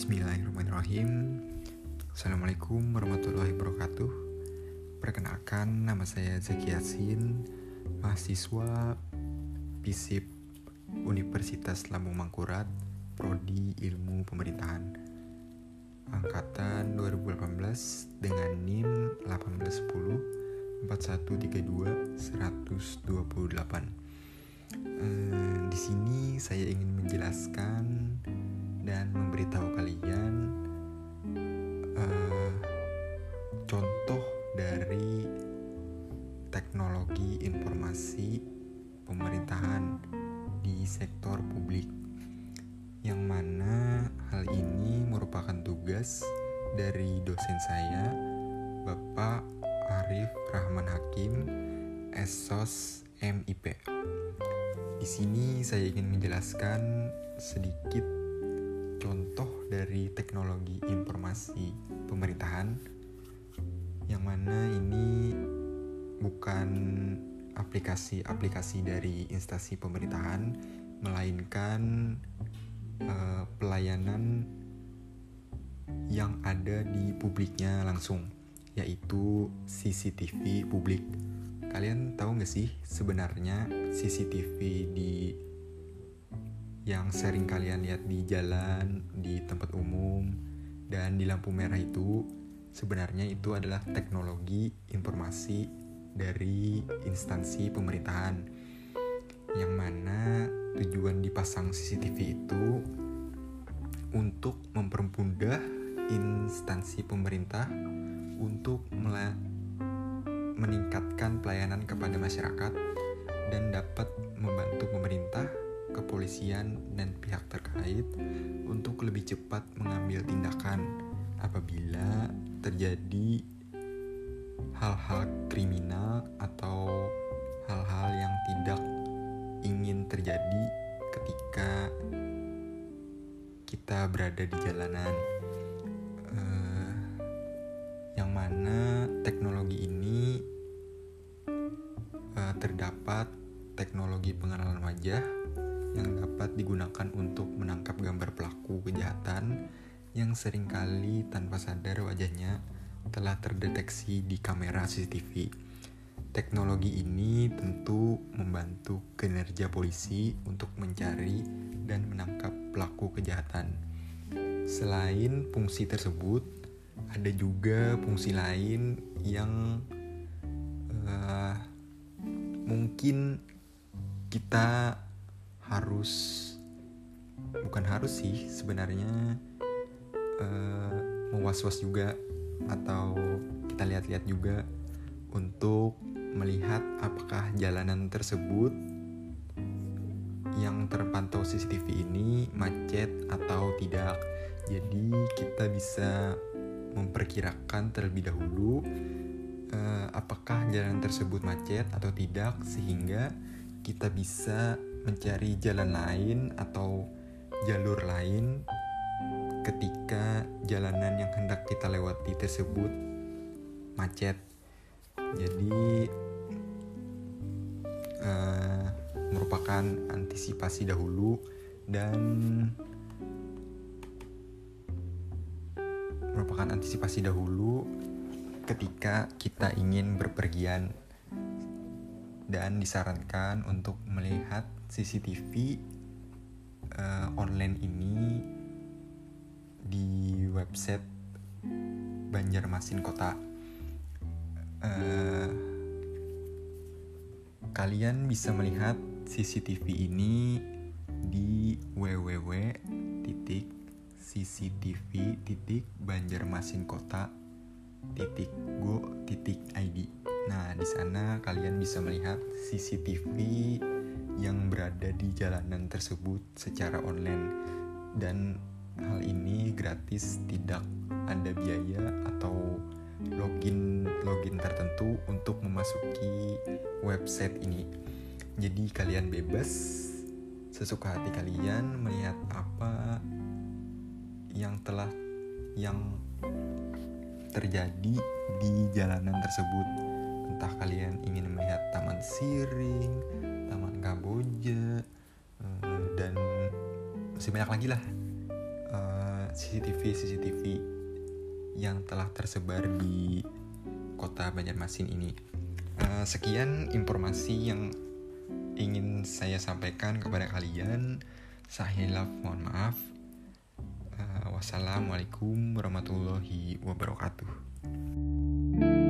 Bismillahirrahmanirrahim. Assalamualaikum warahmatullahi wabarakatuh. Perkenalkan nama saya Zaki Yasin Mahasiswa FISIP Universitas Lambung Mangkurat Prodi Ilmu Pemerintahan. Angkatan 2018 dengan NIM 1810 4132 128 Uh, di sini saya ingin menjelaskan contoh dari teknologi informasi pemerintahan di sektor publik yang mana hal ini merupakan tugas dari dosen saya Bapak Arif Rahman Hakim Esos MIP. Di sini saya ingin menjelaskan sedikit contoh dari teknologi informasi pemerintahan mana ini bukan aplikasi-aplikasi dari instansi pemerintahan melainkan uh, pelayanan yang ada di publiknya langsung yaitu CCTV publik. Kalian tahu nggak sih sebenarnya CCTV di yang sering kalian lihat di jalan, di tempat umum, dan di lampu merah itu sebenarnya itu adalah teknologi informasi dari instansi pemerintahan yang mana tujuan dipasang CCTV itu untuk mempermudah instansi pemerintah untuk meningkatkan pelayanan kepada masyarakat dan dapat membantu pemerintah kepolisian, dan pihak terkait untuk lebih cepat mengambil tindakan apabila terjadi hal-hal kriminal atau hal-hal yang tidak ingin terjadi ketika kita berada di jalanan. Uh, yang mana teknologi ini uh, terdapat teknologi pengenalan wajah yang dapat digunakan untuk menangkap gambar pelaku kejahatan yang sering kali tanpa sadar wajahnya telah terdeteksi di kamera CCTV. Teknologi ini tentu membantu kinerja polisi untuk mencari dan menangkap pelaku kejahatan. Selain fungsi tersebut, ada juga fungsi lain yang uh, mungkin kita harus bukan harus sih sebenarnya uh, mewas-was juga atau kita lihat-lihat juga untuk melihat apakah jalanan tersebut yang terpantau CCTV ini macet atau tidak. Jadi kita bisa memperkirakan terlebih dahulu uh, apakah jalan tersebut macet atau tidak sehingga kita bisa mencari jalan lain atau jalur lain jalanan yang hendak kita lewati tersebut macet. Jadi uh, merupakan antisipasi dahulu dan merupakan antisipasi dahulu ketika kita ingin berpergian dan disarankan untuk melihat CCTV uh, eh, online ini website Banjarmasin Kota. Uh, kalian bisa melihat CCTV ini di www.cctv.banjarmasinkota.go.id. Nah, di sana kalian bisa melihat CCTV yang berada di jalanan tersebut secara online dan hal ini gratis tidak ada biaya atau login login tertentu untuk memasuki website ini. Jadi kalian bebas sesuka hati kalian melihat apa yang telah yang terjadi di jalanan tersebut. Entah kalian ingin melihat taman siring, Taman Kamboja uh, dan masih banyak lagi lah uh, CCTV CCTV yang telah tersebar di kota Banjarmasin ini. Uh, sekian informasi yang ingin saya sampaikan kepada kalian. Saya mohon maaf. Uh, wassalamualaikum warahmatullahi wabarakatuh.